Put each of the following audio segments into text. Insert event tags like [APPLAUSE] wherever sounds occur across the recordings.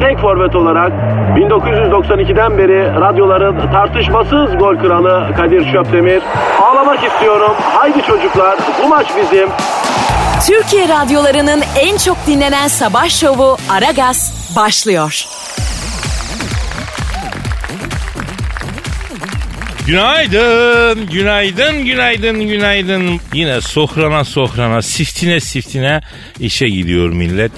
tek forvet olarak 1992'den beri radyoların tartışmasız gol kralı Kadir Şöpdemir. Ağlamak istiyorum. Haydi çocuklar bu maç bizim. Türkiye radyolarının en çok dinlenen sabah şovu Aragaz başlıyor. Günaydın, günaydın, günaydın, günaydın. Yine sohrana sohrana, siftine siftine işe gidiyor millet.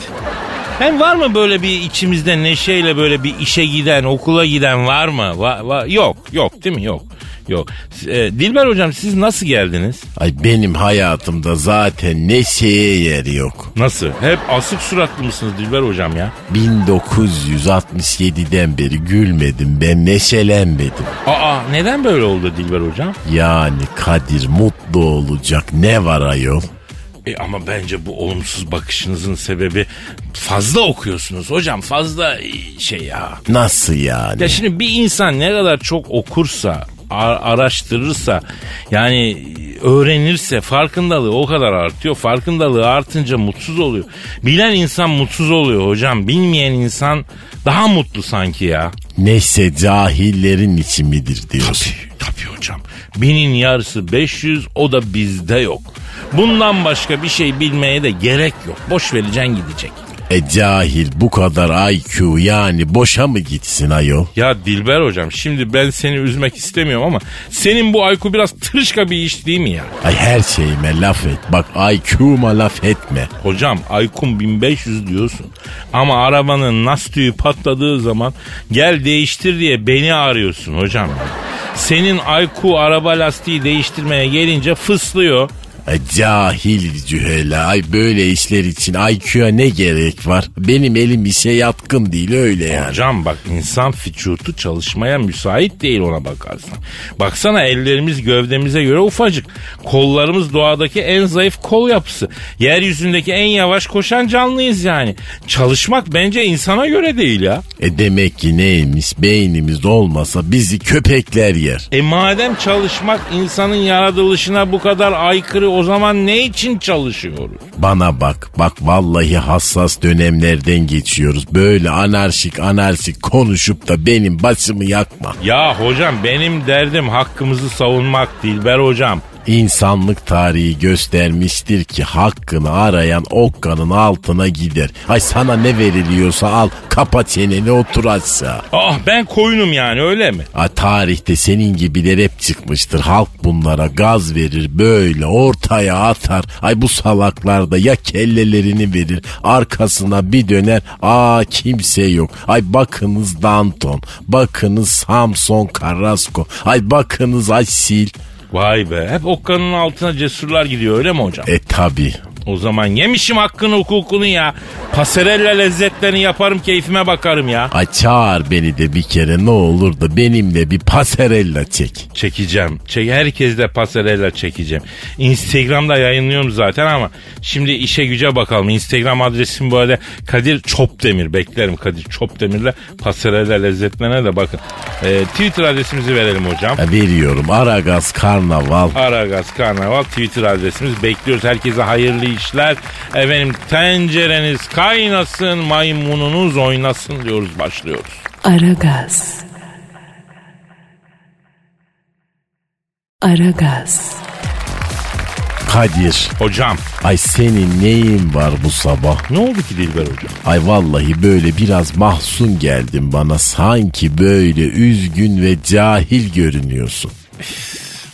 Hem var mı böyle bir içimizde neşeyle böyle bir işe giden, okula giden var mı? Va- va- yok, yok değil mi? Yok. Yok. E, Dilber hocam siz nasıl geldiniz? Ay benim hayatımda zaten neşeye yer yok. Nasıl? Hep asık suratlı mısınız Dilber hocam ya? 1967'den beri gülmedim ben neşelenmedim. Aa neden böyle oldu Dilber hocam? Yani Kadir mutlu olacak ne var ayol? E ama bence bu olumsuz bakışınızın sebebi fazla okuyorsunuz hocam fazla e, şey ya. Nasıl yani? Ya şimdi bir insan ne kadar çok okursa, araştırırsa, yani öğrenirse farkındalığı o kadar artıyor. Farkındalığı artınca mutsuz oluyor. Bilen insan mutsuz oluyor hocam. Bilmeyen insan daha mutlu sanki ya. Neşe cahillerin içi midir diyorsun? Tabii, tabii hocam. Binin yarısı 500 o da bizde yok. Bundan başka bir şey bilmeye de gerek yok. Boş vereceksin gidecek. E cahil bu kadar IQ yani boşa mı gitsin ayol? Ya Dilber hocam şimdi ben seni üzmek istemiyorum ama senin bu IQ biraz tırışka bir iş değil mi ya? Ay her şeyime laf et. Bak IQ'ma laf etme. Hocam IQ'm 1500 diyorsun ama arabanın lastiği patladığı zaman gel değiştir diye beni arıyorsun hocam. Senin IQ araba lastiği değiştirmeye gelince fıslıyor. Ay cahil cühela. Ay böyle işler için IQ'ya ne gerek var? Benim elim işe yatkın değil öyle yani. Hocam bak insan vücudu çalışmaya müsait değil ona bakarsan. Baksana ellerimiz gövdemize göre ufacık. Kollarımız doğadaki en zayıf kol yapısı. Yeryüzündeki en yavaş koşan canlıyız yani. Çalışmak bence insana göre değil ya. E demek ki neymiş beynimiz olmasa bizi köpekler yer. E madem çalışmak insanın yaratılışına bu kadar aykırı o zaman ne için çalışıyoruz? Bana bak bak vallahi hassas dönemlerden geçiyoruz. Böyle anarşik anarşik konuşup da benim başımı yakma. Ya hocam benim derdim hakkımızı savunmak Dilber hocam. İnsanlık tarihi göstermiştir ki hakkını arayan okkanın altına gider. Ay sana ne veriliyorsa al kapa çeneni otur aşağı. Ah ben koyunum yani öyle mi? Ay tarihte senin gibiler hep çıkmıştır. Halk bunlara gaz verir böyle ortaya atar. Ay bu salaklar da ya kellelerini verir arkasına bir döner. Aa kimse yok. Ay bakınız Danton. Bakınız Samson Carrasco. Ay bakınız Asil. Vay be hep okkanın altına cesurlar gidiyor öyle mi hocam? E tabi. O zaman yemişim hakkını hukukunu ya. Pasarella lezzetlerini yaparım keyfime bakarım ya. Ay çağır beni de bir kere ne olur da benimle bir pasarella çek. Çekeceğim. Çek, herkes de pasarella çekeceğim. Instagram'da yayınlıyorum zaten ama şimdi işe güce bakalım. Instagram adresim bu arada Kadir Çopdemir. Beklerim Kadir Çopdemir'le pasarella lezzetlerine de bakın. Ee, Twitter adresimizi verelim hocam. Ha, veriyorum Aragaz Karnaval. Aragaz Karnaval Twitter adresimiz. Bekliyoruz. Herkese hayırlı işler. Efendim tencereniz kaynasın, maymununuz oynasın diyoruz. Başlıyoruz. Aragaz. Aragaz. Kadir. Hocam Ay senin neyin var bu sabah? ne oldu ki Dilber hocam? Ay vallahi böyle biraz mahzun geldin bana. Sanki böyle üzgün ve cahil görünüyorsun.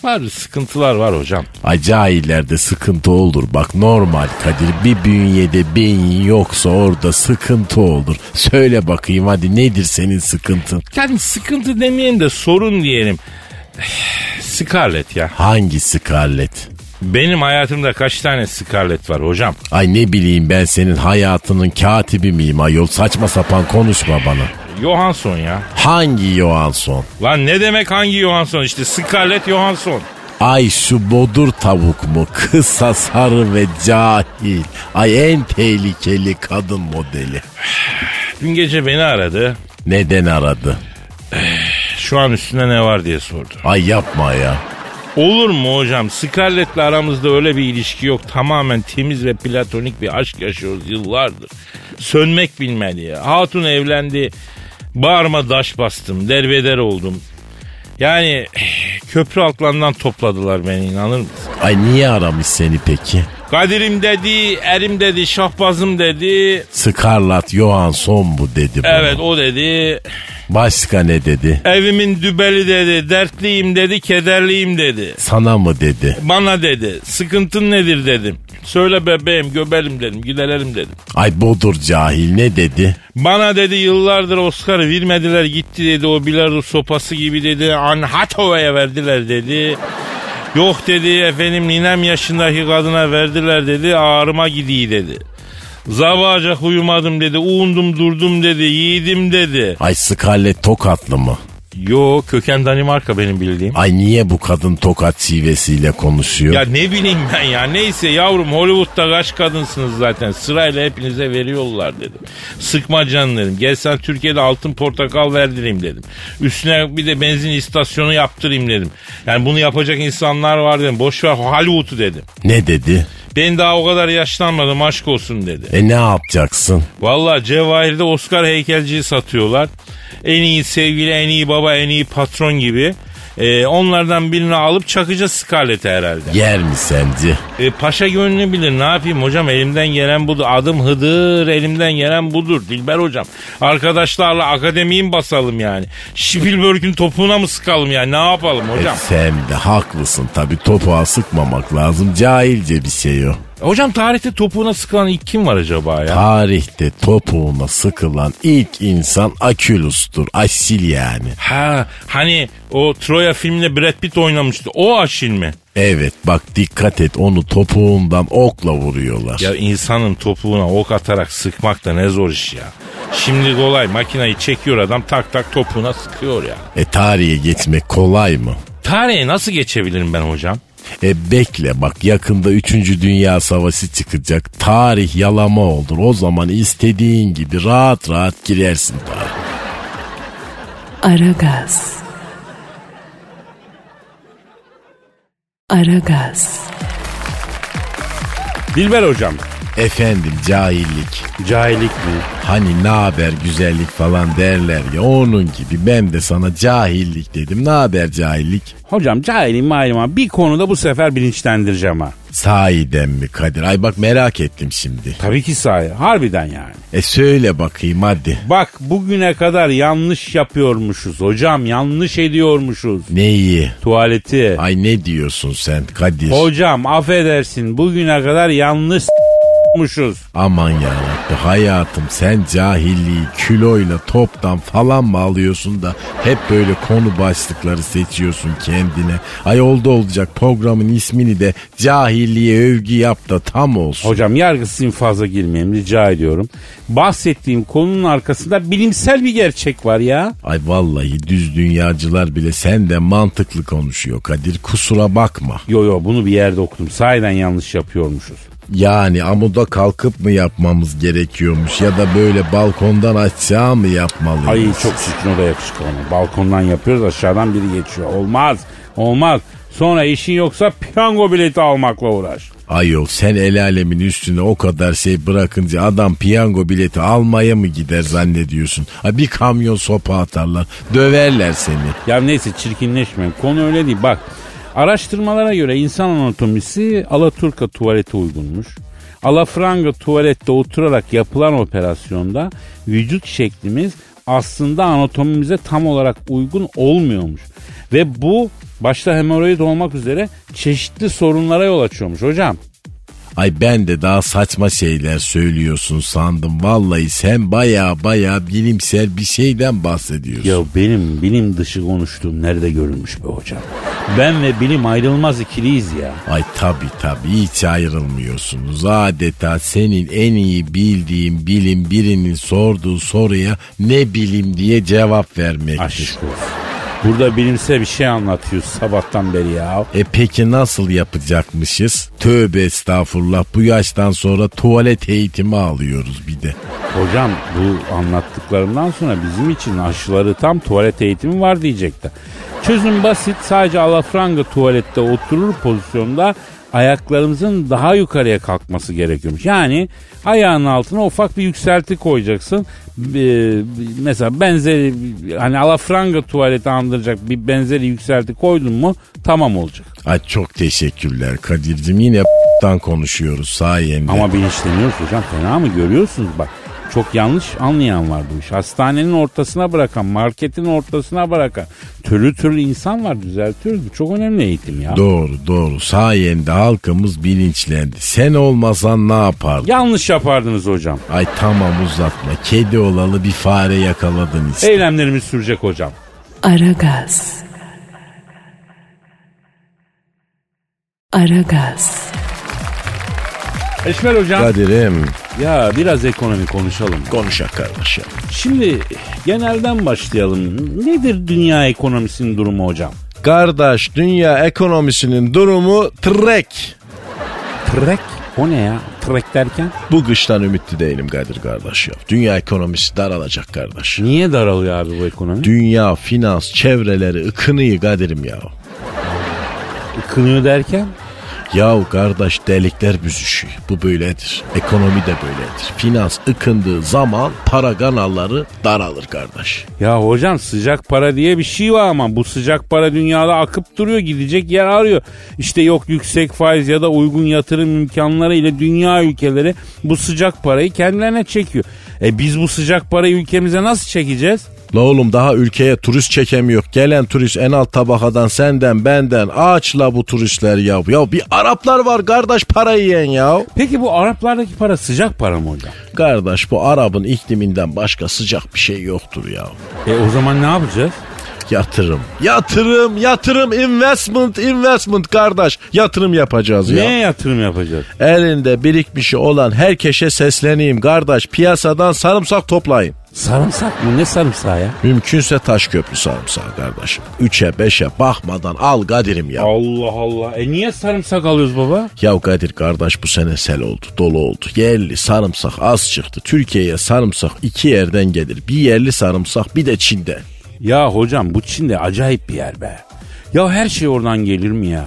Var sıkıntılar var hocam. Ay cahillerde sıkıntı olur. Bak normal Kadir bir bünyede beyin yoksa orada sıkıntı olur. Söyle bakayım hadi nedir senin sıkıntın? Yani sıkıntı demeyelim de sorun diyelim. [SIGHS] Scarlett ya. Hangi Scarlett? Benim hayatımda kaç tane Scarlett var hocam? Ay ne bileyim ben senin hayatının katibi miyim ayol saçma sapan konuşma bana. Johansson ya. Hangi Johansson? Lan ne demek hangi Johansson işte Scarlett Johansson. Ay şu bodur tavuk mu? Kısa, sarı ve cahil. Ay en tehlikeli kadın modeli. Dün gece beni aradı. Neden aradı? Şu an üstünde ne var diye sordu. Ay yapma ya. Olur mu hocam? Scarlett'le aramızda öyle bir ilişki yok. Tamamen temiz ve platonik bir aşk yaşıyoruz yıllardır. Sönmek bilmedi ya. Hatun evlendi. Bağırma daş bastım. Derbeder oldum. Yani köprü altlarından topladılar beni inanır mısın? Ay niye aramış seni peki? Kadir'im dedi, erim dedi, şahbazım dedi. Scarlett Johansson bu dedi bana. Evet o dedi. Başka ne dedi? Evimin dübeli dedi, dertliyim dedi, kederliyim dedi. Sana mı dedi? Bana dedi, sıkıntın nedir dedim. Söyle bebeğim, göbelim dedim, gidelim dedim. Ay bodur cahil ne dedi? Bana dedi yıllardır Oscar'ı vermediler gitti dedi o bilardo sopası gibi dedi. Anne Hathaway'e verdiler dedi. Yok dedi efendim ninem yaşındaki kadına verdiler dedi ağrıma gidiyi dedi. Zabacak uyumadım dedi uundum durdum dedi yiğidim dedi. Ay Scarlett Tokatlı mı? Yo köken Danimarka benim bildiğim. Ay niye bu kadın tokat şivesiyle konuşuyor? Ya ne bileyim ben ya neyse yavrum Hollywood'da kaç kadınsınız zaten sırayla hepinize veriyorlar dedim. Sıkma canım dedim. Gel sen Türkiye'de altın portakal verdireyim dedim. Üstüne bir de benzin istasyonu yaptırayım dedim. Yani bunu yapacak insanlar var dedim. Boş ver Hollywood'u dedim. Ne dedi? Ben daha o kadar yaşlanmadım aşk olsun dedi. E ne yapacaksın? Valla Cevahir'de Oscar heykelciyi satıyorlar. En iyi sevgili, en iyi baba, en iyi patron gibi. Ee, onlardan birini alıp çakacağız Scarlett'e herhalde. Yer mi sence? E, paşa gönlü bilir ne yapayım hocam elimden gelen budur. Adım Hıdır elimden gelen budur Dilber hocam. Arkadaşlarla akademiyi mi basalım yani? Spielberg'ün topuğuna mı sıkalım yani ne yapalım hocam? E sen de haklısın tabi topuğa sıkmamak lazım. Cahilce bir şey o. Hocam tarihte topuğuna sıkılan ilk kim var acaba ya? Tarihte topuğuna sıkılan ilk insan Akülus'tur. Asil yani. ha hani o Troya filminde Brad Pitt oynamıştı. O Aşil mi? Evet bak dikkat et onu topuğundan okla vuruyorlar. Ya insanın topuğuna ok atarak sıkmak da ne zor iş ya. Şimdi kolay makinayı çekiyor adam tak tak topuğuna sıkıyor ya. E tarihe geçmek kolay mı? Tarihe nasıl geçebilirim ben hocam? E bekle bak yakında 3. Dünya Savaşı çıkacak. Tarih yalama olur. O zaman istediğin gibi rahat rahat girersin tarih. Aragaz. Aragaz. Dilber hocam. Efendim cahillik. Cahillik mi? Hani ne haber güzellik falan derler ya onun gibi ben de sana cahillik dedim. Ne haber cahillik? Hocam cahilim malum bir konuda bu sefer bilinçlendireceğim ha. Sahiden mi Kadir? Ay bak merak ettim şimdi. Tabii ki sahi harbiden yani. E söyle bakayım hadi. Bak bugüne kadar yanlış yapıyormuşuz hocam yanlış ediyormuşuz. Neyi? Tuvaleti. Ay ne diyorsun sen Kadir? Hocam affedersin bugüne kadar yanlış muşuz. Aman yarabbim hayatım sen cahilliği kiloyla toptan falan mı alıyorsun da hep böyle konu başlıkları seçiyorsun kendine. Ay oldu olacak programın ismini de cahilliğe övgü yap da tam olsun. Hocam yargısız fazla girmeyelim rica ediyorum. Bahsettiğim konunun arkasında bilimsel bir gerçek var ya. Ay vallahi düz dünyacılar bile senden mantıklı konuşuyor Kadir kusura bakma. Yo yo bunu bir yerde okudum. Sahiden yanlış yapıyormuşuz. Yani amuda kalkıp mı yapmamız gerekiyormuş ya da böyle balkondan aşağı mı yapmalıyız? Ay çok çirkin o da yakışıklı ona. Balkondan yapıyoruz aşağıdan biri geçiyor. Olmaz. Olmaz. Sonra işin yoksa piyango bileti almakla uğraş. Ayol sen el alemin üstüne o kadar şey bırakınca adam piyango bileti almaya mı gider zannediyorsun? Ha bir kamyon sopa atarlar döverler seni. Ya neyse çirkinleşme. Konu öyle değil. Bak araştırmalara göre insan anatomisi Alaturka tuvalete uygunmuş. Alafranga tuvalette oturarak yapılan operasyonda vücut şeklimiz aslında anatomimize tam olarak uygun olmuyormuş. Ve bu başta hemoroid olmak üzere çeşitli sorunlara yol açıyormuş hocam. Ay ben de daha saçma şeyler söylüyorsun sandım. Vallahi sen baya baya bilimsel bir şeyden bahsediyorsun. Ya benim bilim dışı konuştuğum nerede görülmüş be hocam? Ben ve bilim ayrılmaz ikiliyiz ya. Ay tabi tabi hiç ayrılmıyorsunuz. Adeta senin en iyi bildiğin bilim birinin sorduğu soruya ne bilim diye cevap vermektir. Aşk olsun. Burada bilimsel bir şey anlatıyoruz sabahtan beri ya. E peki nasıl yapacakmışız? Tövbe estağfurullah bu yaştan sonra tuvalet eğitimi alıyoruz bir de. Hocam bu anlattıklarımdan sonra bizim için aşıları tam tuvalet eğitimi var diyecekler. Çözüm basit sadece alafranga tuvalette oturur pozisyonda ayaklarımızın daha yukarıya kalkması gerekiyormuş. Yani ayağının altına ufak bir yükselti koyacaksın. Ee, mesela benzeri hani alafranga tuvaleti andıracak bir benzeri yükselti koydun mu tamam olacak. Ay çok teşekkürler Kadir'cim yine konuşuyoruz sayende. Ama bilinçleniyoruz hocam fena mı görüyorsunuz bak. Çok yanlış anlayan var bu iş. Hastanenin ortasına bırakan, marketin ortasına bırakan türlü türlü insan var düzeltiyoruz. Bu çok önemli eğitim ya. Doğru doğru sayende halkımız bilinçlendi. Sen olmasan ne yapardın? Yanlış yapardınız hocam. Ay tamam uzatma. Kedi olalı bir fare yakaladın işte. Eylemlerimiz sürecek hocam. Aragaz. Aragaz. Eşmer hocam. Kadir'im Ya biraz ekonomi konuşalım. konuşak kardeşim. Şimdi genelden başlayalım. Nedir dünya ekonomisinin durumu hocam? Kardeş dünya ekonomisinin durumu trek. Trek? O ne ya? Trek derken? Bu kıştan ümitli değilim Kadir kardeş ya. Dünya ekonomisi daralacak kardeş. Niye daralıyor abi bu ekonomi? Dünya finans çevreleri ıkınıyor Kadir'im ya. Kınıyor derken? Yahu kardeş delikler büzüşüyor. Bu böyledir. Ekonomi de böyledir. Finans ıkındığı zaman para kanalları daralır kardeş. Ya hocam sıcak para diye bir şey var ama bu sıcak para dünyada akıp duruyor gidecek yer arıyor. İşte yok yüksek faiz ya da uygun yatırım imkanları ile dünya ülkeleri bu sıcak parayı kendilerine çekiyor. E biz bu sıcak parayı ülkemize nasıl çekeceğiz? La oğlum daha ülkeye turist çekemiyor. Gelen turist en alt tabakadan senden benden ağaçla bu turistler ya. Ya bir Araplar var kardeş para yiyen ya. Peki bu Araplardaki para sıcak para mı hocam? Kardeş bu Arap'ın ikliminden başka sıcak bir şey yoktur ya. E o zaman ne yapacağız? Yatırım. Yatırım, yatırım, investment, investment kardeş. Yatırım yapacağız ya. Neye yatırım yapacağız? Elinde birikmişi olan herkese sesleneyim kardeş. Piyasadan sarımsak toplayın. Sarımsak mı? Ne sarımsağı ya? Mümkünse taş köprü sarımsağı kardeşim. Üçe beşe bakmadan al Kadir'im ya. Allah Allah. E niye sarımsak alıyoruz baba? Ya Kadir kardeş bu sene sel oldu, dolu oldu. Yerli sarımsak az çıktı. Türkiye'ye sarımsak iki yerden gelir. Bir yerli sarımsak bir de Çin'den. Ya hocam bu Çin'de acayip bir yer be. Ya her şey oradan gelir mi ya?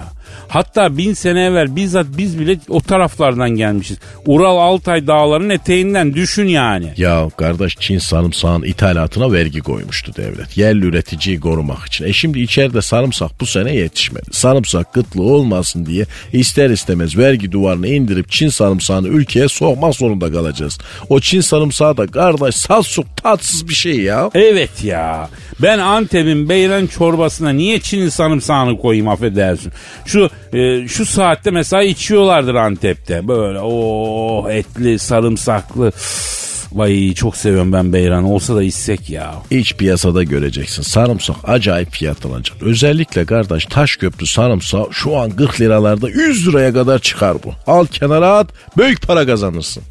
Hatta bin sene evvel bizzat biz bile o taraflardan gelmişiz. Ural Altay dağlarının eteğinden düşün yani. Ya kardeş Çin sarımsağın ithalatına vergi koymuştu devlet. Yerli üreticiyi korumak için. E şimdi içeride sarımsak bu sene yetişmedi. Sarımsak kıtlığı olmasın diye ister istemez vergi duvarını indirip Çin sarımsağını ülkeye sokmak zorunda kalacağız. O Çin sarımsağı da kardeş saz çok tatsız bir şey ya. Evet ya. Ben Antep'in beyran çorbasına niye Çin'in sarımsağını koyayım affedersin. Şu e, şu saatte mesela içiyorlardır Antep'te. Böyle o etli sarımsaklı. Vay çok seviyorum ben beyran. Olsa da içsek ya. İç piyasada göreceksin. Sarımsak acayip fiyat alacak. Özellikle kardeş Taşköprü sarımsağı şu an 40 liralarda 100 liraya kadar çıkar bu. Al kenara at büyük para kazanırsın.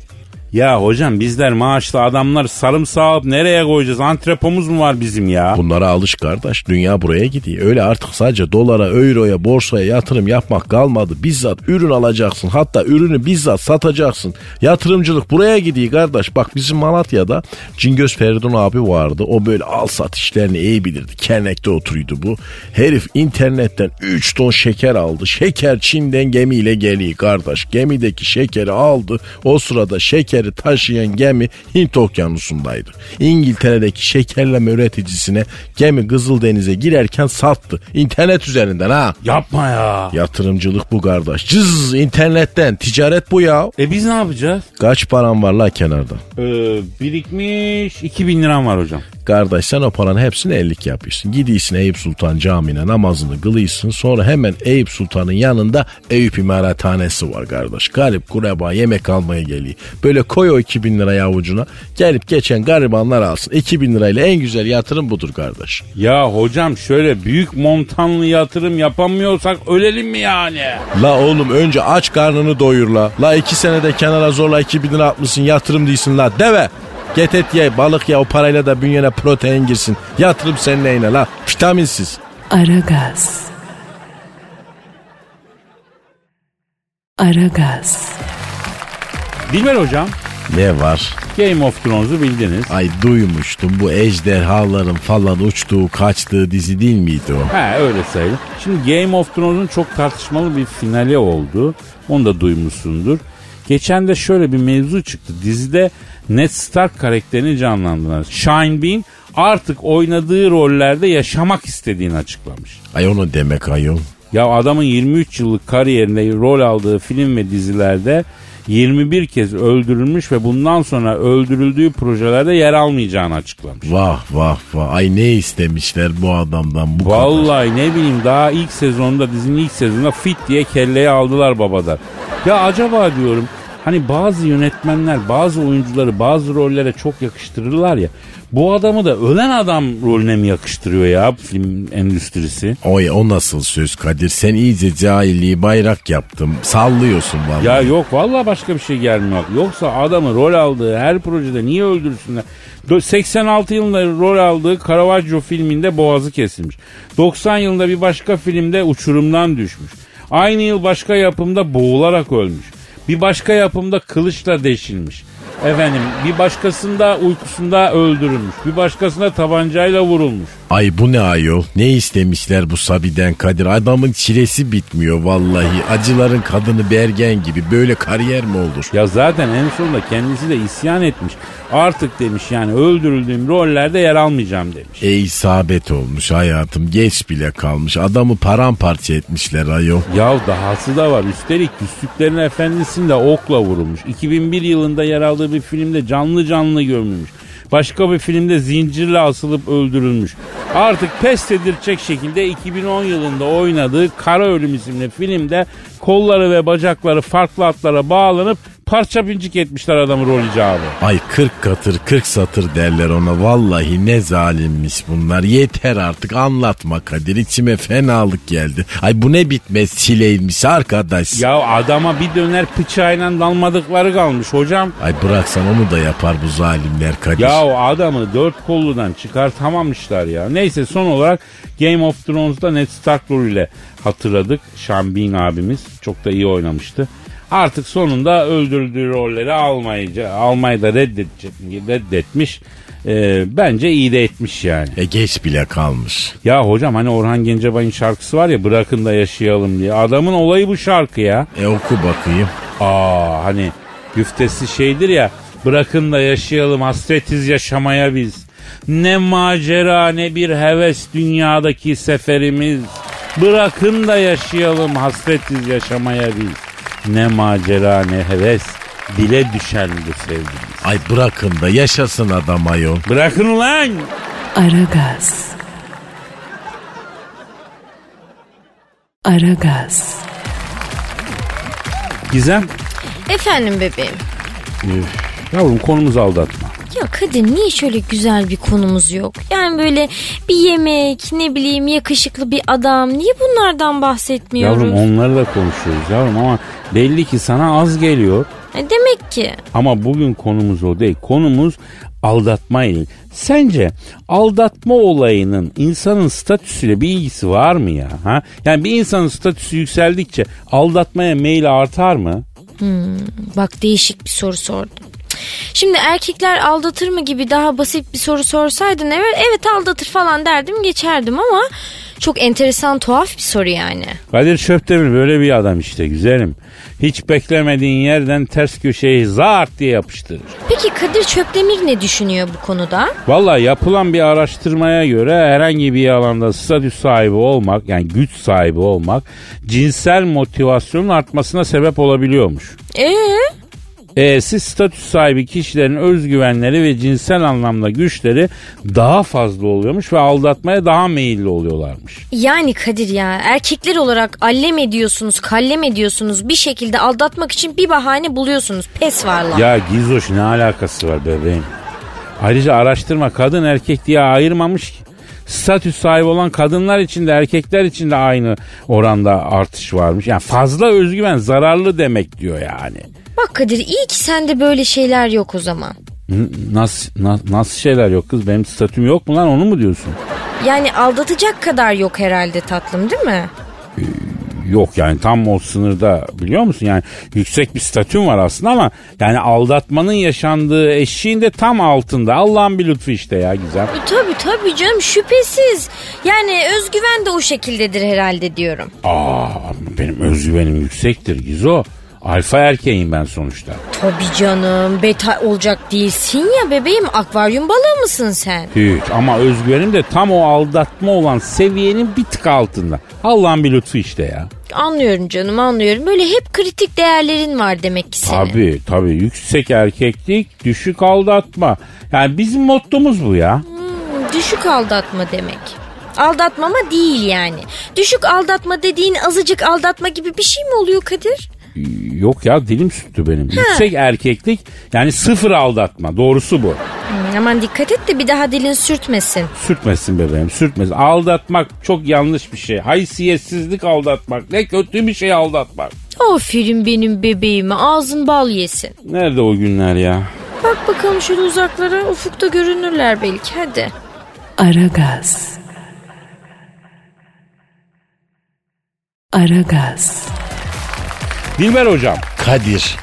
Ya hocam bizler maaşlı adamlar sarımsağı alıp nereye koyacağız? Antrepomuz mu var bizim ya? Bunlara alış kardeş. Dünya buraya gidiyor. Öyle artık sadece dolara, euroya, borsaya yatırım yapmak kalmadı. Bizzat ürün alacaksın. Hatta ürünü bizzat satacaksın. Yatırımcılık buraya gidiyor kardeş. Bak bizim Malatya'da Cingöz Feridun abi vardı. O böyle al sat işlerini iyi bilirdi. Kernekte oturuyordu bu. Herif internetten 3 ton şeker aldı. Şeker Çin'den gemiyle geliyor kardeş. Gemideki şekeri aldı. O sırada şekeri taşıyan gemi Hint okyanusundaydı. İngiltere'deki şekerleme üreticisine gemi Kızıldeniz'e girerken sattı. İnternet üzerinden ha. Yapma ya. Yatırımcılık bu kardeş. Cız internetten ticaret bu ya. E biz ne yapacağız? Kaç param var la kenarda? Ee, birikmiş 2000 liram var hocam. Kardeş sen o paranın hepsini ellik yapıyorsun. Gidiyorsun Eyüp Sultan Camii'ne namazını kılıyorsun. Sonra hemen Eyüp Sultan'ın yanında Eyüp İmarathanesi var kardeş. Garip kureba yemek almaya geliyor. Böyle koy o 2000 lirayı avucuna. Gelip geçen garibanlar alsın. 2000 lirayla en güzel yatırım budur kardeş. Ya hocam şöyle büyük montanlı yatırım yapamıyorsak ölelim mi yani? La oğlum önce aç karnını doyur la. La iki senede kenara zorla 2000 lira atmışsın yatırım değilsin la. Deve. Get et ye balık ya o parayla da bünyene protein girsin. Yatırım senin neyine la vitaminsiz. Aragaz. Aragaz. Dilber hocam Ne var? Game of Thrones'u bildiniz. Ay duymuştum bu ejderhaların falan uçtuğu kaçtığı dizi değil miydi o? He öyle sayılır. Şimdi Game of Thrones'un çok tartışmalı bir finali oldu. Onu da duymuşsundur. Geçen de şöyle bir mevzu çıktı. Dizide Ned Stark karakterini canlandıran Shine Bean artık oynadığı rollerde yaşamak istediğini açıklamış. Ay onu demek ayol. Ya adamın 23 yıllık kariyerinde rol aldığı film ve dizilerde 21 kez öldürülmüş ve bundan sonra öldürüldüğü projelerde yer almayacağını açıklamış. Vah vah vah. Ay ne istemişler bu adamdan bu kadar. Vallahi ne bileyim daha ilk sezonda dizinin ilk sezonunda fit diye kelleyi aldılar babadan. Ya acaba diyorum hani bazı yönetmenler bazı oyuncuları bazı rollere çok yakıştırırlar ya. Bu adamı da ölen adam rolüne mi yakıştırıyor ya film endüstrisi? Oy o nasıl söz Kadir? Sen iyice cahilliği bayrak yaptın. Sallıyorsun vallahi. Ya yok vallahi başka bir şey gelmiyor. Yoksa adamı rol aldığı her projede niye öldürsünler? Dö- 86 yılında rol aldığı Caravaggio filminde boğazı kesilmiş. 90 yılında bir başka filmde uçurumdan düşmüş. Aynı yıl başka yapımda boğularak ölmüş. Bir başka yapımda kılıçla deşilmiş. Efendim bir başkasında uykusunda öldürülmüş. Bir başkasında tabancayla vurulmuş. Ay bu ne ayol? Ne istemişler bu Sabi'den Kadir? Adamın çilesi bitmiyor vallahi. Acıların kadını Bergen gibi. Böyle kariyer mi olur? Ya zaten en sonunda kendisi de isyan etmiş. Artık demiş yani öldürüldüğüm rollerde yer almayacağım demiş. E isabet olmuş hayatım. Geç bile kalmış. Adamı paramparça etmişler ayol. Ya dahası da var. Üstelik Küslüklerin Efendisi'nde okla vurulmuş. 2001 yılında yer aldığı bir filmde canlı canlı gömülmüş. Başka bir filmde zincirle asılıp öldürülmüş. Artık pes edilecek şekilde 2010 yılında oynadığı Kara Ölüm isimli filmde kolları ve bacakları farklı atlara bağlanıp parça pincik etmişler adamı rol icabı. Ay 40 katır 40 satır derler ona. Vallahi ne zalimmiş bunlar. Yeter artık anlatma Kadir. İçime fenalık geldi. Ay bu ne bitmez çileymiş arkadaş. Ya adama bir döner bıçağıyla dalmadıkları kalmış hocam. Ay bıraksan onu da yapar bu zalimler Kadir. Ya o adamı dört kolludan çıkartamamışlar ya. Neyse son olarak Game of Thrones'da Ned Stark ile hatırladık. Bean abimiz çok da iyi oynamıştı. Artık sonunda öldürdüğü rolleri almayıcı, almayı da reddedecek, reddetmiş. Ee, bence iyi de etmiş yani. E geç bile kalmış. Ya hocam hani Orhan Gencebay'ın şarkısı var ya bırakın da yaşayalım diye. Adamın olayı bu şarkı ya. E oku bakayım. Aa hani güftesi şeydir ya bırakın da yaşayalım hasretiz yaşamaya biz. Ne macera ne bir heves dünyadaki seferimiz. Bırakın da yaşayalım hasretiz yaşamaya biz. Ne macera ne heves dile düşen bu sevgimiz. Ay bırakın da yaşasın adam ayol. Bırakın ulan. Aragaz. Aragaz. Gizem. Efendim bebeğim. Yavrum konumuz aldatma. Ya Kadir niye şöyle güzel bir konumuz yok? Yani böyle bir yemek, ne bileyim yakışıklı bir adam. Niye bunlardan bahsetmiyoruz? Yavrum onları da konuşuyoruz yavrum ama belli ki sana az geliyor. E demek ki. Ama bugün konumuz o değil. Konumuz aldatma ile. Sence aldatma olayının insanın statüsüyle bir ilgisi var mı ya? Ha? Yani bir insanın statüsü yükseldikçe aldatmaya meyli artar mı? Bak değişik bir soru sordum. Şimdi erkekler aldatır mı gibi daha basit bir soru sorsaydın evet evet aldatır falan derdim geçerdim ama çok enteresan tuhaf bir soru yani. Kadir Şöptemir böyle bir adam işte güzelim. Hiç beklemediğin yerden ters köşeyi zart diye yapıştırır. Peki Kadir Çöplemir ne düşünüyor bu konuda? Valla yapılan bir araştırmaya göre herhangi bir alanda statü sahibi olmak yani güç sahibi olmak cinsel motivasyonun artmasına sebep olabiliyormuş. Ee? E, siz statü sahibi kişilerin özgüvenleri ve cinsel anlamda güçleri daha fazla oluyormuş ve aldatmaya daha meyilli oluyorlarmış. Yani Kadir ya erkekler olarak allem ediyorsunuz, kallem ediyorsunuz. Bir şekilde aldatmak için bir bahane buluyorsunuz. Pes varlar. Ya Gizoş ne alakası var bebeğim? Ayrıca araştırma kadın erkek diye ayırmamış ki. Statü sahibi olan kadınlar için de erkekler için de aynı oranda artış varmış. Yani fazla özgüven zararlı demek diyor yani. Bak Kadir iyi ki sende böyle şeyler yok o zaman. Nasıl, na- nasıl şeyler yok kız? Benim statüm yok mu lan onu mu diyorsun? Yani aldatacak kadar yok herhalde tatlım değil mi? Yok yani tam o sınırda biliyor musun? Yani yüksek bir statüm var aslında ama yani aldatmanın yaşandığı eşiğin de tam altında. Allah'ın bir lütfu işte ya güzel. E, tabii tabii canım şüphesiz. Yani özgüven de o şekildedir herhalde diyorum. Aa benim özgüvenim yüksektir Gizo. Alfa erkeğim ben sonuçta. Tabii canım beta olacak değilsin ya bebeğim akvaryum balığı mısın sen? Hiç ama özgüvenim de tam o aldatma olan seviyenin bir tık altında. Allah'ın bir lütfu işte ya. Anlıyorum canım anlıyorum. Böyle hep kritik değerlerin var demek ki senin. Tabii tabii yüksek erkeklik düşük aldatma. Yani bizim mottomuz bu ya. Hmm, düşük aldatma demek. Aldatmama değil yani. Düşük aldatma dediğin azıcık aldatma gibi bir şey mi oluyor Kadir? Yok ya dilim süttü benim. Yüksek erkeklik yani sıfır aldatma doğrusu bu. Hmm, aman dikkat et de bir daha dilin sürtmesin. Sürtmesin bebeğim sürtmesin. Aldatmak çok yanlış bir şey. Haysiyetsizlik aldatmak. Ne kötü bir şey aldatmak. Aferin benim bebeğime ağzın bal yesin. Nerede o günler ya? Bak bakalım şöyle uzaklara ufukta görünürler belki hadi. Aragaz. Aragaz. Dilber hocam. Kadir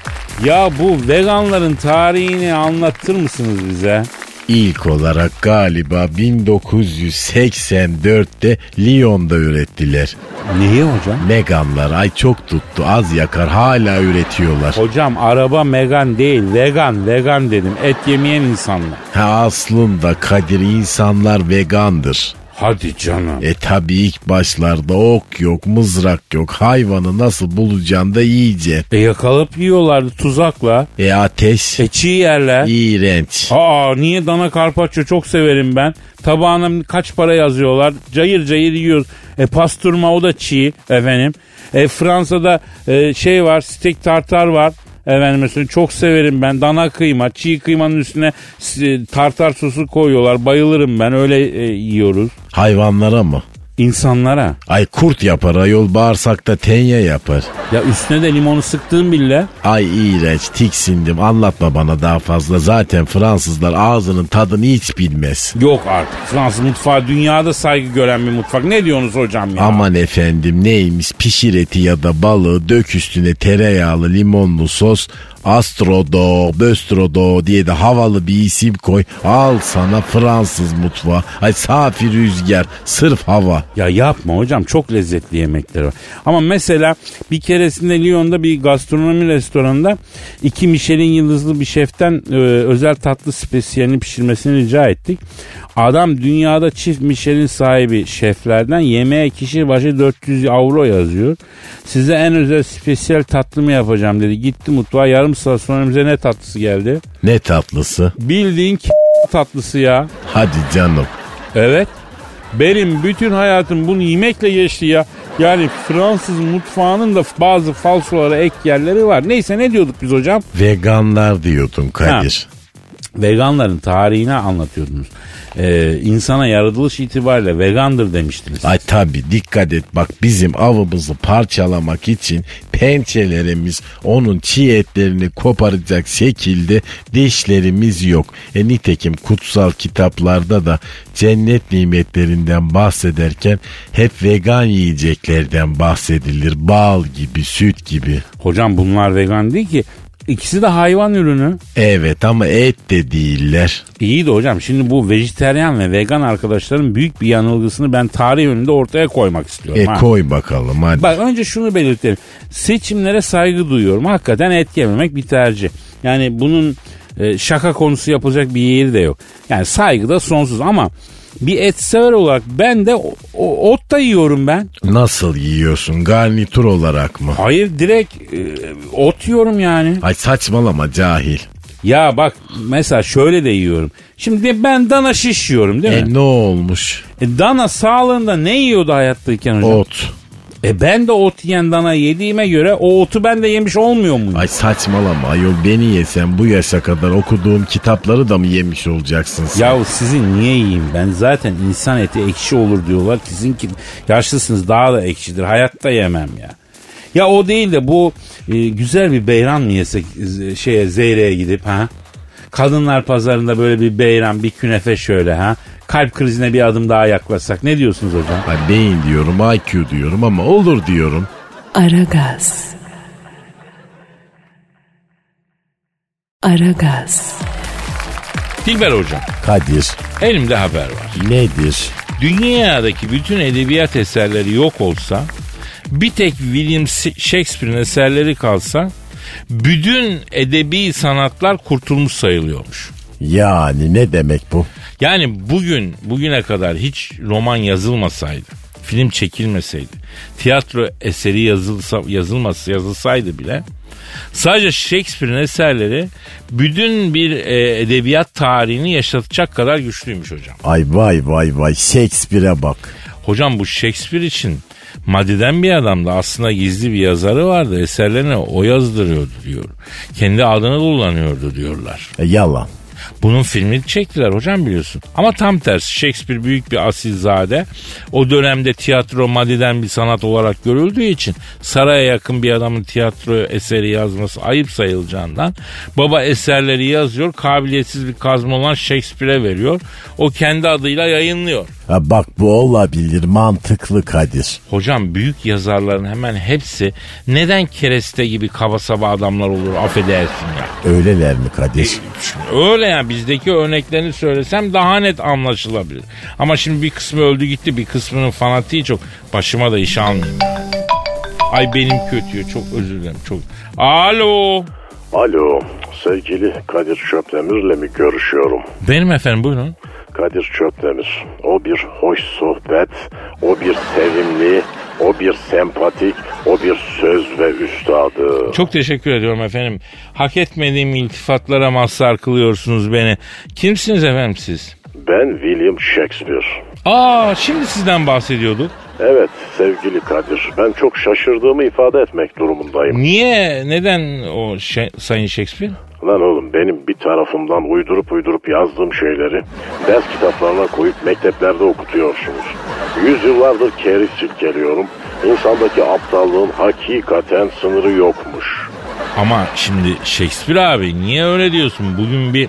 Ya bu veganların tarihini anlatır mısınız bize? ilk olarak galiba 1984'te Lyon'da ürettiler. Neyi hocam? Meganlar ay çok tuttu az yakar hala üretiyorlar. Hocam araba megan değil vegan vegan dedim et yemeyen insanlar. Ha aslında Kadir insanlar vegandır. Hadi canım. E tabi ilk başlarda ok yok mızrak yok hayvanı nasıl bulacaksın da yiyeceksin. E yakalayıp yiyorlardı tuzakla. E ateş E çiğ yerler. iğrenç. Aa niye dana karpaccio çok severim ben. Tabağına kaç para yazıyorlar. Cayır cayır yiyoruz. E pasturma o da çiğ efendim. E Fransa'da e, şey var steak tartar var. Efendim mesela çok severim ben dana kıyma çiğ kıymanın üstüne e, tartar sosu koyuyorlar bayılırım ben öyle e, yiyoruz. Hayvanlara mı? İnsanlara Ay kurt yapar ayol bağırsakta tenye yapar. ya üstüne de limonu sıktığım bile Ay iğrenç tiksindim anlatma bana daha fazla. Zaten Fransızlar ağzının tadını hiç bilmez. yok artık. Fransız mutfağı dünyada saygı gören bir mutfak. Ne diyorsunuz hocam ya? Aman efendim neymiş pişir eti ya da balığı dök üstüne tereyağlı limonlu sos Astrodo, Böstrodo diye de havalı bir isim koy. Al sana Fransız mutfağı. Ay safi rüzgar, sırf hava. Ya yapma hocam çok lezzetli yemekleri var. Ama mesela bir keresinde Lyon'da bir gastronomi restoranında iki Michelin yıldızlı bir şeften e, özel tatlı spesiyelini pişirmesini rica ettik. Adam dünyada çift Michelin sahibi şeflerden yemeğe kişi başı 400 avro yazıyor. Size en özel spesiyel tatlı mı yapacağım dedi. Gitti mutfağa yarım saat sonra bize ne tatlısı geldi? Ne tatlısı. Bildiğin k- tatlısı ya. Hadi canım. Evet. Benim bütün hayatım bunu yemekle geçti ya. Yani Fransız mutfağının da bazı falsolara ek yerleri var. Neyse ne diyorduk biz hocam? Veganlar diyordun Kadir. Veganların tarihini anlatıyordunuz. Ee, insana yaratılış itibariyle vegandır demiştiniz. Ay tabi dikkat et bak bizim avımızı parçalamak için pençelerimiz onun çiğ etlerini koparacak şekilde dişlerimiz yok. E nitekim kutsal kitaplarda da cennet nimetlerinden bahsederken hep vegan yiyeceklerden bahsedilir. Bal gibi, süt gibi. Hocam bunlar vegan değil ki. İkisi de hayvan ürünü. Evet ama et de değiller. İyi de hocam şimdi bu vejeteryan ve vegan arkadaşların büyük bir yanılgısını ben tarih önünde ortaya koymak istiyorum. E ha. koy bakalım hadi. Bak önce şunu belirtelim. Seçimlere saygı duyuyorum. Hakikaten et yememek bir tercih. Yani bunun e, şaka konusu yapılacak bir yeri de yok. Yani saygı da sonsuz ama Bir et sever olarak ben de o- o- ot da yiyorum ben. Nasıl yiyorsun? Garnitür olarak mı? Hayır direkt e, ot yiyorum yani. Ay saçmalama cahil. Ya bak mesela şöyle de yiyorum. Şimdi ben dana şiş yiyorum değil mi? E ne olmuş? E, dana sağlığında ne yiyordu hayattayken hocam? Ot. E ben de ot yiyen dana yediğime göre o otu ben de yemiş olmuyor muyum? Ay saçmalama ayol beni yesen bu yaşa kadar okuduğum kitapları da mı yemiş olacaksın sen? Ya sizin niye yiyeyim ben zaten insan eti ekşi olur diyorlar. Sizinki yaşlısınız daha da ekşidir. Hayatta yemem ya. Ya o değil de bu e, güzel bir beyran mı yesek e, şeye Zeyre'ye gidip ha? Kadınlar pazarında böyle bir beyran bir künefe şöyle ha? Kalp krizine bir adım daha yaklaşsak ne diyorsunuz hocam? Ay beyin diyorum IQ diyorum ama olur diyorum. Aragaz. Aragaz. Dilber hocam Kadir elimde haber var. nedir? Dünyadaki bütün edebiyat eserleri yok olsa bir tek William Shakespeare'in eserleri kalsa bütün edebi sanatlar kurtulmuş sayılıyormuş. Yani ne demek bu? Yani bugün bugüne kadar hiç roman yazılmasaydı, film çekilmeseydi, tiyatro eseri yazılsa, yazılması yazılsaydı bile sadece Shakespeare'in eserleri bütün bir e, edebiyat tarihini yaşatacak kadar güçlüymüş hocam. Ay vay vay vay Shakespeare'e bak. Hocam bu Shakespeare için maddeden bir adamdı. Aslında gizli bir yazarı vardı. Eserlerini o yazdırıyordu diyor. Kendi adını kullanıyordu diyorlar. E, yalan. Bunun filmini çektiler hocam biliyorsun. Ama tam tersi Shakespeare büyük bir asilzade. O dönemde tiyatro maddeden bir sanat olarak görüldüğü için saraya yakın bir adamın tiyatro eseri yazması ayıp sayılacağından baba eserleri yazıyor kabiliyetsiz bir kazma olan Shakespeare'e veriyor. O kendi adıyla yayınlıyor. Ha, bak bu olabilir mantıklı Kadir. Hocam büyük yazarların hemen hepsi neden kereste gibi kaba saba adamlar olur affedersin ya. Öyleler mi Kadir? Şimdi öyle yani bizdeki örneklerini söylesem daha net anlaşılabilir. Ama şimdi bir kısmı öldü gitti bir kısmının fanatiği çok. Başıma da iş almayayım. Ay benim kötüyor çok özür dilerim çok. Alo. Alo, sevgili Kadir Çöpdemir'le mi görüşüyorum? Benim efendim buyurun. Kadir Çöpdemir, o bir hoş sohbet, o bir sevimli, o bir sempatik, o bir söz ve üstadı. Çok teşekkür ediyorum efendim. Hak etmediğim iltifatlara mazhar kılıyorsunuz beni. Kimsiniz efendim siz? Ben William Shakespeare. Aa şimdi sizden bahsediyorduk. Evet sevgili Kadir, ben çok şaşırdığımı ifade etmek durumundayım. Niye? Neden o şey- Sayın Shakespeare? Lan oğlum benim tarafımdan uydurup uydurup yazdığım şeyleri ders kitaplarına koyup mekteplerde okutuyorsunuz. Yüzyıllardır keriz silkeliyorum. İnsandaki aptallığın hakikaten sınırı yokmuş. Ama şimdi Shakespeare abi niye öyle diyorsun? Bugün bir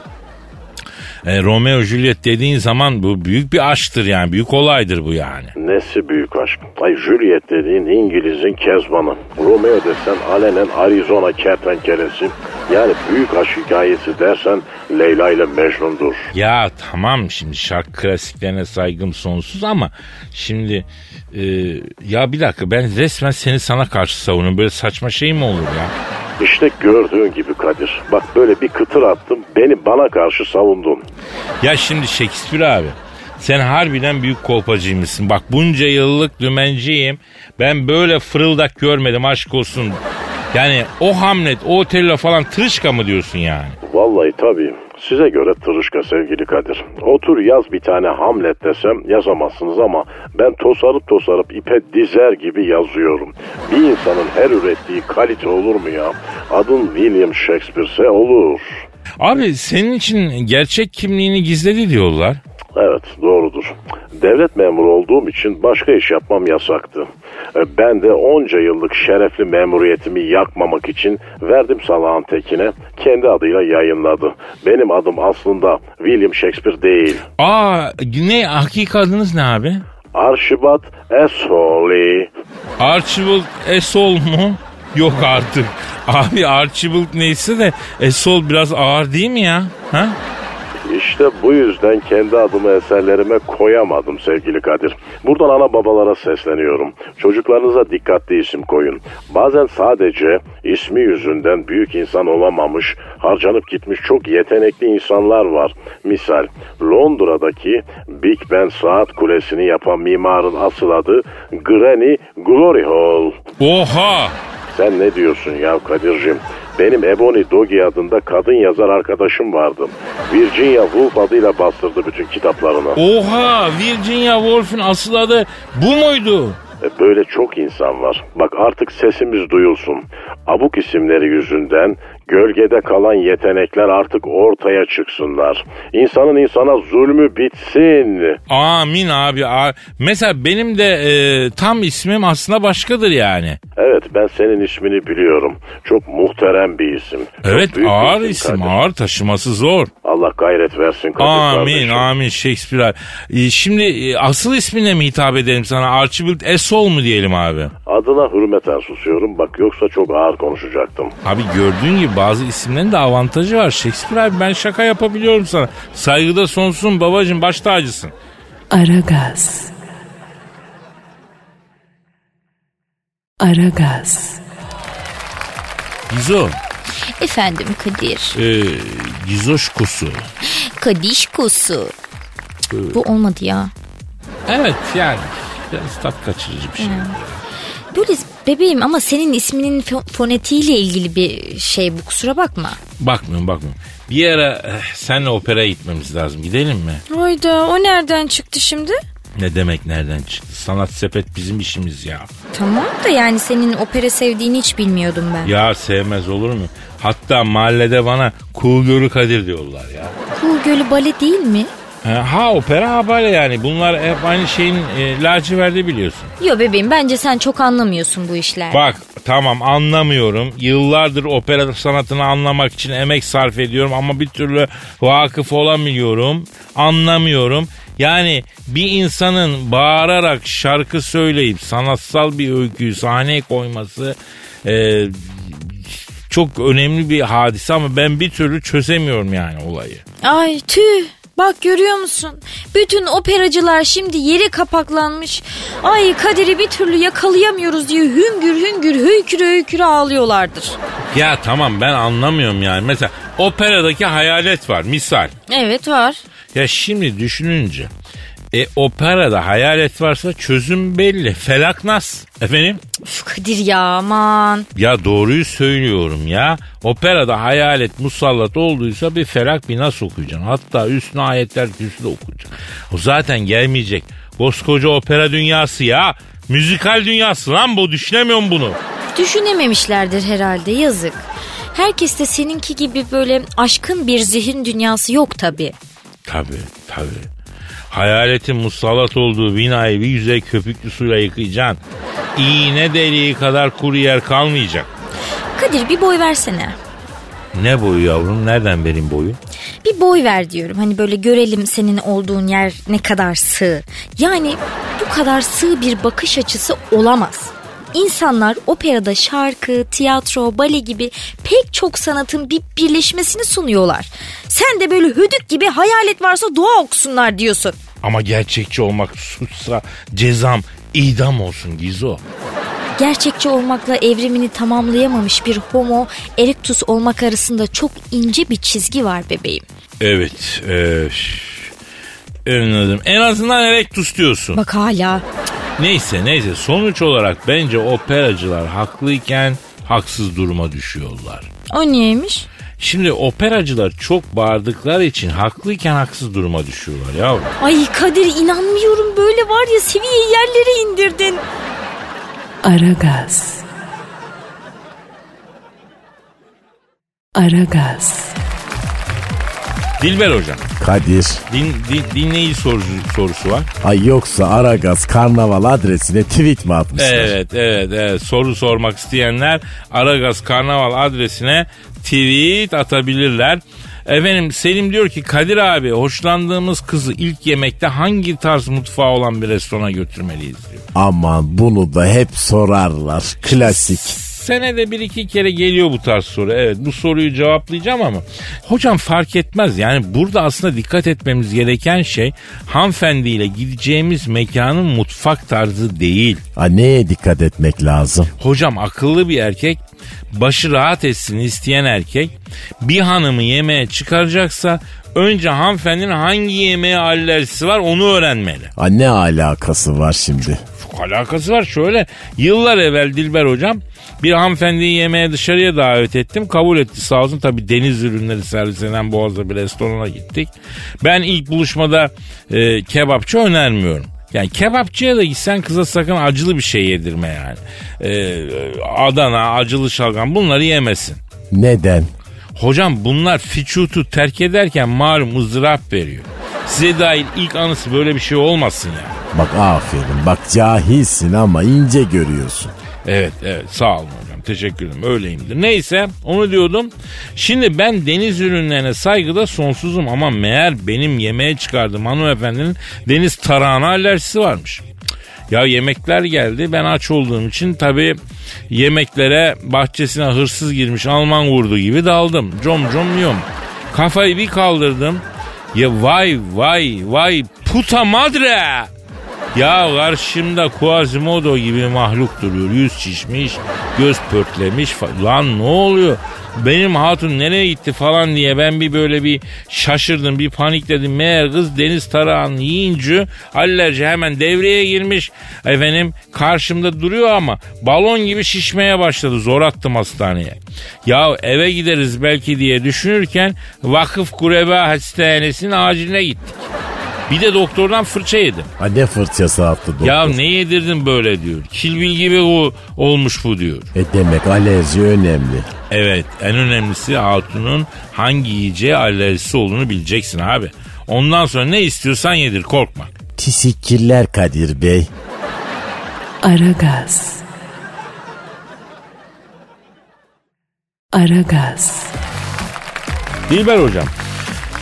e, Romeo Juliet dediğin zaman bu büyük bir aşktır yani. Büyük olaydır bu yani. Nesi büyük aşk? Ay Juliet dediğin İngiliz'in Kezban'ı. Romeo desen alenen Arizona kertenkelesi. Yani büyük aşk hikayesi dersen Leyla ile Mecnun'dur. Ya tamam şimdi şarkı klasiklerine saygım sonsuz ama şimdi e, ya bir dakika ben resmen seni sana karşı savunuyorum. Böyle saçma şey mi olur ya? İşte gördüğün gibi Kadir. Bak böyle bir kıtır attım. Beni bana karşı savundun. Ya şimdi Shakespeare abi sen harbiden büyük kolpacıymışsın. Bak bunca yıllık dümenciyim. Ben böyle fırıldak görmedim aşk olsun. Yani o Hamlet, o Otello falan tırışka mı diyorsun yani? Vallahi tabii. Size göre tırışka sevgili Kadir. Otur yaz bir tane Hamlet desem yazamazsınız ama ben tosarıp tosarıp ipe dizer gibi yazıyorum. Bir insanın her ürettiği kalite olur mu ya? Adın William Shakespeare'se olur. Abi senin için gerçek kimliğini gizledi diyorlar. Evet doğrudur. Devlet memuru olduğum için başka iş yapmam yasaktı. E, Ben de onca yıllık şerefli memuriyetimi yakmamak için verdim salağın tekine kendi adıyla yayınladı. Benim adım aslında William Shakespeare değil. Aa ne hakiki adınız ne abi? Arşibat Esoli. Archibald Esol mu? Yok artık. Abi Archibald neyse de Esol biraz ağır değil mi ya? Ha? İşte bu yüzden kendi adımı eserlerime koyamadım sevgili Kadir. Buradan ana babalara sesleniyorum. Çocuklarınıza dikkatli isim koyun. Bazen sadece ismi yüzünden büyük insan olamamış, harcanıp gitmiş çok yetenekli insanlar var. Misal Londra'daki Big Ben saat kulesini yapan mimarın asıl adı Granny Glory Hall. Oha! Sen ne diyorsun ya Kadir'cim? Benim Ebony Doggy adında kadın yazar arkadaşım vardı. Virginia Woolf adıyla bastırdı bütün kitaplarını. Oha! Virginia Woolf'un asıl adı bu muydu? E, Böyle çok insan var. Bak artık sesimiz duyulsun. Abuk isimleri yüzünden gölgede kalan yetenekler artık ortaya çıksınlar. İnsanın insana zulmü bitsin. Amin abi. a- Mesela benim de e, tam ismim aslında başkadır yani. Evet ben senin ismini biliyorum. Çok muhterem bir isim. Çok Evet büyük bir ağır isim Kadir. ağır taşıması zor. Allah gayret versin Amin kardeşim. amin Shakespeare. E, şimdi e, asıl ismine mi hitap edelim sana? Archibald Esol mu diyelim abi? Adına hürmeten susuyorum. Bak yoksa çok ağır konuşacaktım. Abi gördüğün gibi bazı isimlerin de avantajı var. Shakespeare abi ben şaka yapabiliyorum sana. Saygıda sonsuzum babacığım baş tacısın. Aragaz. Aragaz. Gizo. Efendim Kadir. E, Gizoşkusu. Kadişkosu. Bu olmadı ya. Evet yani biraz tat kaçırıcı bir şey. Böyle bebeğim ama senin isminin fo- fonetiğiyle ilgili bir şey bu kusura bakma. Bakmıyorum bakmıyorum. Bir ara eh, senle operaya gitmemiz lazım. Gidelim mi? Hayda o nereden çıktı şimdi? Ne demek nereden çıktı? Sanat sepet bizim işimiz ya. Tamam da yani senin opera sevdiğini hiç bilmiyordum ben. Ya sevmez olur mu? Hatta mahallede bana Cool Gölü Kadir diyorlar ya. Kuğu Gölü bale değil mi? Ha, opera ha bale yani. Bunlar hep aynı şeyin e, laciverdi biliyorsun. Yo bebeğim bence sen çok anlamıyorsun bu işler. Bak tamam anlamıyorum. Yıllardır opera sanatını anlamak için emek sarf ediyorum ama bir türlü vakıf olamıyorum. Anlamıyorum. Yani bir insanın bağırarak şarkı söyleyip sanatsal bir öyküyü sahneye koyması e, çok önemli bir hadise ama ben bir türlü çözemiyorum yani olayı. Ay tüh. Bak görüyor musun? Bütün operacılar şimdi yeri kapaklanmış. Ay Kadir'i bir türlü yakalayamıyoruz diye hüngür hüngür hüyküre hüyküre ağlıyorlardır. Ya tamam ben anlamıyorum yani. Mesela operadaki hayalet var misal. Evet var. Ya şimdi düşününce e, operada hayalet varsa çözüm belli. Felak nas. Efendim? Uf Kadir ya aman. Ya doğruyu söylüyorum ya. Operada hayalet musallat olduysa bir felak bir nas okuyacaksın. Hatta üstüne ayetler kürsü de okuyacaksın. O zaten gelmeyecek. Koskoca opera dünyası ya. Müzikal dünyası lan bu düşünemiyorum bunu. Düşünememişlerdir herhalde yazık. Herkes de seninki gibi böyle aşkın bir zihin dünyası yok tabi. Tabii tabii. Hayaletin musallat olduğu binayı bir yüzey köpüklü suyla yıkayacaksın. İğne deliği kadar kuru yer kalmayacak. Kadir bir boy versene. Ne boyu yavrum? Nereden vereyim boyu? Bir boy ver diyorum. Hani böyle görelim senin olduğun yer ne kadar sığ. Yani bu kadar sığ bir bakış açısı olamaz. İnsanlar operada şarkı, tiyatro, bale gibi pek çok sanatın bir birleşmesini sunuyorlar. Sen de böyle hüdük gibi hayalet varsa dua okusunlar diyorsun. Ama gerçekçi olmak suçsa cezam idam olsun Gizo. Gerçekçi olmakla evrimini tamamlayamamış bir homo erectus olmak arasında çok ince bir çizgi var bebeğim. Evet. E, anladım. En azından erektus diyorsun. Bak hala. Neyse neyse sonuç olarak bence operacılar haklıyken haksız duruma düşüyorlar. O niyeymiş? Şimdi operacılar çok bağırdıkları için haklıyken haksız duruma düşüyorlar yavrum. Ay Kadir inanmıyorum böyle var ya seviyeyi yerlere indirdin. Aragaz. Aragaz. Dilber hocam Kadir. din, din, dinleyici sorusu, sorusu var. Ay yoksa Aragaz karnaval adresine tweet mi atmışlar? Evet evet evet soru sormak isteyenler Aragaz Karnaval adresine tweet atabilirler. Efendim Selim diyor ki Kadir abi hoşlandığımız kızı ilk yemekte hangi tarz mutfağı olan bir restorana götürmeliyiz diyor. Aman bunu da hep sorarlar. Klasik. senede bir iki kere geliyor bu tarz soru. Evet bu soruyu cevaplayacağım ama. Hocam fark etmez. Yani burada aslında dikkat etmemiz gereken şey hanımefendiyle gideceğimiz mekanın mutfak tarzı değil. Ha, neye dikkat etmek lazım? Hocam akıllı bir erkek başı rahat etsin isteyen erkek bir hanımı yemeğe çıkaracaksa önce hanımefendinin hangi yemeğe alerjisi var onu öğrenmeli. Ha, ne alakası var şimdi? Çok alakası var şöyle. Yıllar evvel Dilber hocam bir hanımefendiyi yemeğe dışarıya davet ettim. Kabul etti sağ olsun. Tabi deniz ürünleri servis eden Boğaz'da bir restorana gittik. Ben ilk buluşmada e, kebapçı önermiyorum. Yani kebapçıya da gitsen kıza sakın acılı bir şey yedirme yani. E, Adana, acılı şalgam bunları yemesin. Neden? Hocam bunlar fiçutu terk ederken malum ızdırap veriyor. Size dahil ilk anısı böyle bir şey olmasın yani. Bak aferin bak cahilsin ama ince görüyorsun. Evet evet sağ olun teşekkür ederim öyleyimdir. Neyse onu diyordum. Şimdi ben deniz ürünlerine saygıda sonsuzum ama meğer benim yemeğe çıkardığım hanımefendinin deniz tarağına alerjisi varmış. Ya yemekler geldi ben aç olduğum için tabii yemeklere bahçesine hırsız girmiş Alman vurdu gibi daldım. Com com yiyorum. Kafayı bir kaldırdım. Ya vay vay vay puta madre. Ya karşımda Quasimodo gibi mahluk duruyor. Yüz şişmiş, göz pörtlemiş. Lan ne oluyor? Benim hatun nereye gitti falan diye ben bir böyle bir şaşırdım, bir panikledim. Meğer kız deniz tarağını yiyince alerji hemen devreye girmiş. Efendim karşımda duruyor ama balon gibi şişmeye başladı. Zor attım hastaneye. Ya eve gideriz belki diye düşünürken vakıf kureba hastanesinin aciline gittik. Bir de doktordan fırça yedim. Ha, ne fırçası attı doktor? Ya ne yedirdin böyle diyor. Kilbil gibi o, olmuş bu diyor. E demek alerji önemli. Evet en önemlisi hatunun hangi yiyeceğe alerjisi olduğunu bileceksin abi. Ondan sonra ne istiyorsan yedir korkma. Teşekkürler Kadir Bey. Aragaz. Aragaz. Dilber hocam.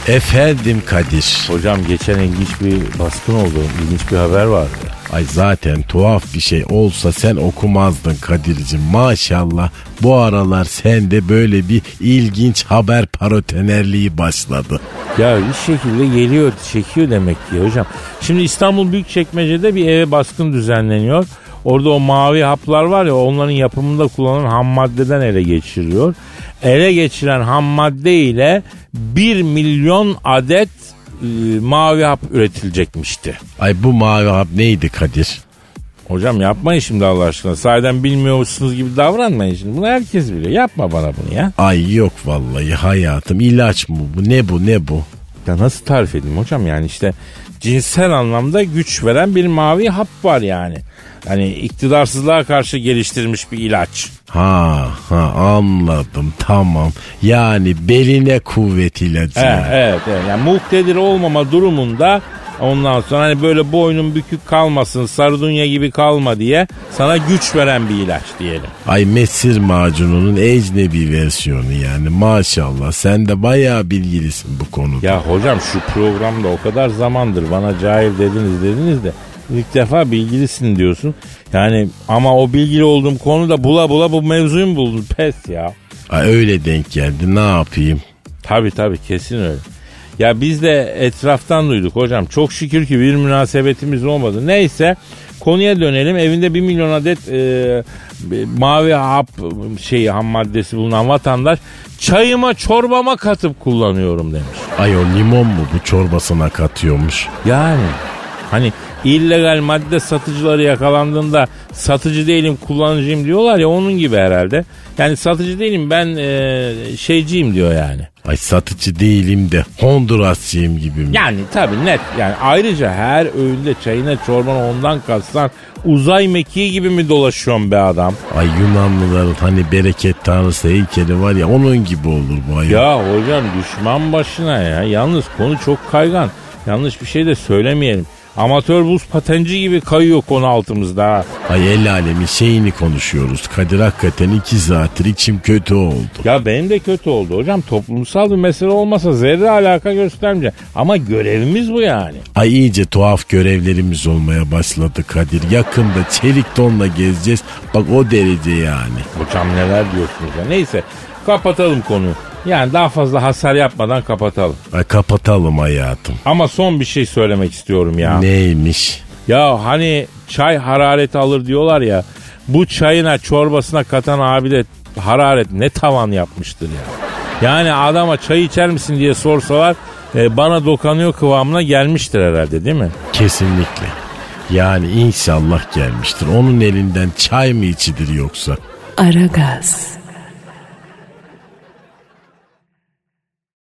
Efendim Kadir. Hocam geçen ilginç bir baskın oldu. İlginç bir haber vardı. Ay zaten tuhaf bir şey olsa sen okumazdın Kadir'cim maşallah. Bu aralar sende böyle bir ilginç haber parotenerliği başladı. Ya bir şekilde geliyor, çekiyor demek ki hocam. Şimdi İstanbul Büyükçekmece'de bir eve baskın düzenleniyor. Orada o mavi haplar var ya onların yapımında kullanılan ham maddeden ele geçiriyor. Ele geçiren ham madde ile 1 milyon adet e, mavi hap üretilecekmişti. Ay bu mavi hap neydi Kadir? Hocam yapmayın şimdi Allah aşkına. Sahiden bilmiyormuşsunuz gibi davranmayın şimdi. Bunu herkes biliyor. Yapma bana bunu ya. Ay yok vallahi hayatım ilaç mı bu ne bu ne bu? Ya nasıl tarif edeyim hocam yani işte cinsel anlamda güç veren bir mavi hap var yani. Hani iktidarsızlığa karşı geliştirilmiş bir ilaç. Ha ha anladım tamam. Yani beline kuvvet ilacı. Evet, evet, evet. Yani muktedir olmama durumunda ondan sonra hani böyle boynun bükük kalmasın, sardunya gibi kalma diye sana güç veren bir ilaç diyelim. Ay mesir macununun ecnebi versiyonu yani maşallah sen de bayağı bilgilisin bu konuda. Ya hocam şu programda o kadar zamandır bana cahil dediniz dediniz de ilk defa bilgilisin diyorsun. Yani ama o bilgili olduğum konuda bula bula bu mevzuyu mu buldun? Pes ya. Ay öyle denk geldi ne yapayım? Tabii tabii kesin öyle. Ya biz de etraftan duyduk hocam. Çok şükür ki bir münasebetimiz olmadı. Neyse konuya dönelim. Evinde bir milyon adet e, mavi hap şeyi ham maddesi bulunan vatandaş çayıma çorbama katıp kullanıyorum demiş. Ay o limon mu bu çorbasına katıyormuş? Yani hani illegal madde satıcıları yakalandığında satıcı değilim kullanıcıyım diyorlar ya onun gibi herhalde. Yani satıcı değilim ben e, şeyciyim diyor yani. Ay satıcı değilim de Hondurasçıyım gibi mi? Yani tabii net. Yani ayrıca her öğünde çayına çorbanı ondan katsan uzay mekiği gibi mi dolaşıyorsun be adam? Ay Yunanlıların hani bereket tanrısı heykeli var ya onun gibi olur bu ay. Ya hocam düşman başına ya. Yalnız konu çok kaygan. Yanlış bir şey de söylemeyelim. Amatör buz patenci gibi kayıyor konu altımızda ha. Ay el alemin şeyini konuşuyoruz. Kadir hakikaten iki saattir içim kötü oldu. Ya benim de kötü oldu hocam. Toplumsal bir mesele olmasa zerre alaka göstermeyeceğim. Ama görevimiz bu yani. Ay iyice tuhaf görevlerimiz olmaya başladı Kadir. Yakında çelik donla gezeceğiz. Bak o derece yani. Hocam neler diyorsunuz ya. Neyse kapatalım konuyu. Yani daha fazla hasar yapmadan kapatalım. Ay kapatalım hayatım. Ama son bir şey söylemek istiyorum ya. Neymiş? Ya hani çay harareti alır diyorlar ya. Bu çayına çorbasına katan abi de hararet ne tavan yapmıştır ya. Yani adama çay içer misin diye sorsalar e, bana dokanıyor kıvamına gelmiştir herhalde değil mi? Kesinlikle. Yani inşallah gelmiştir. Onun elinden çay mı içidir yoksa? Aragaz.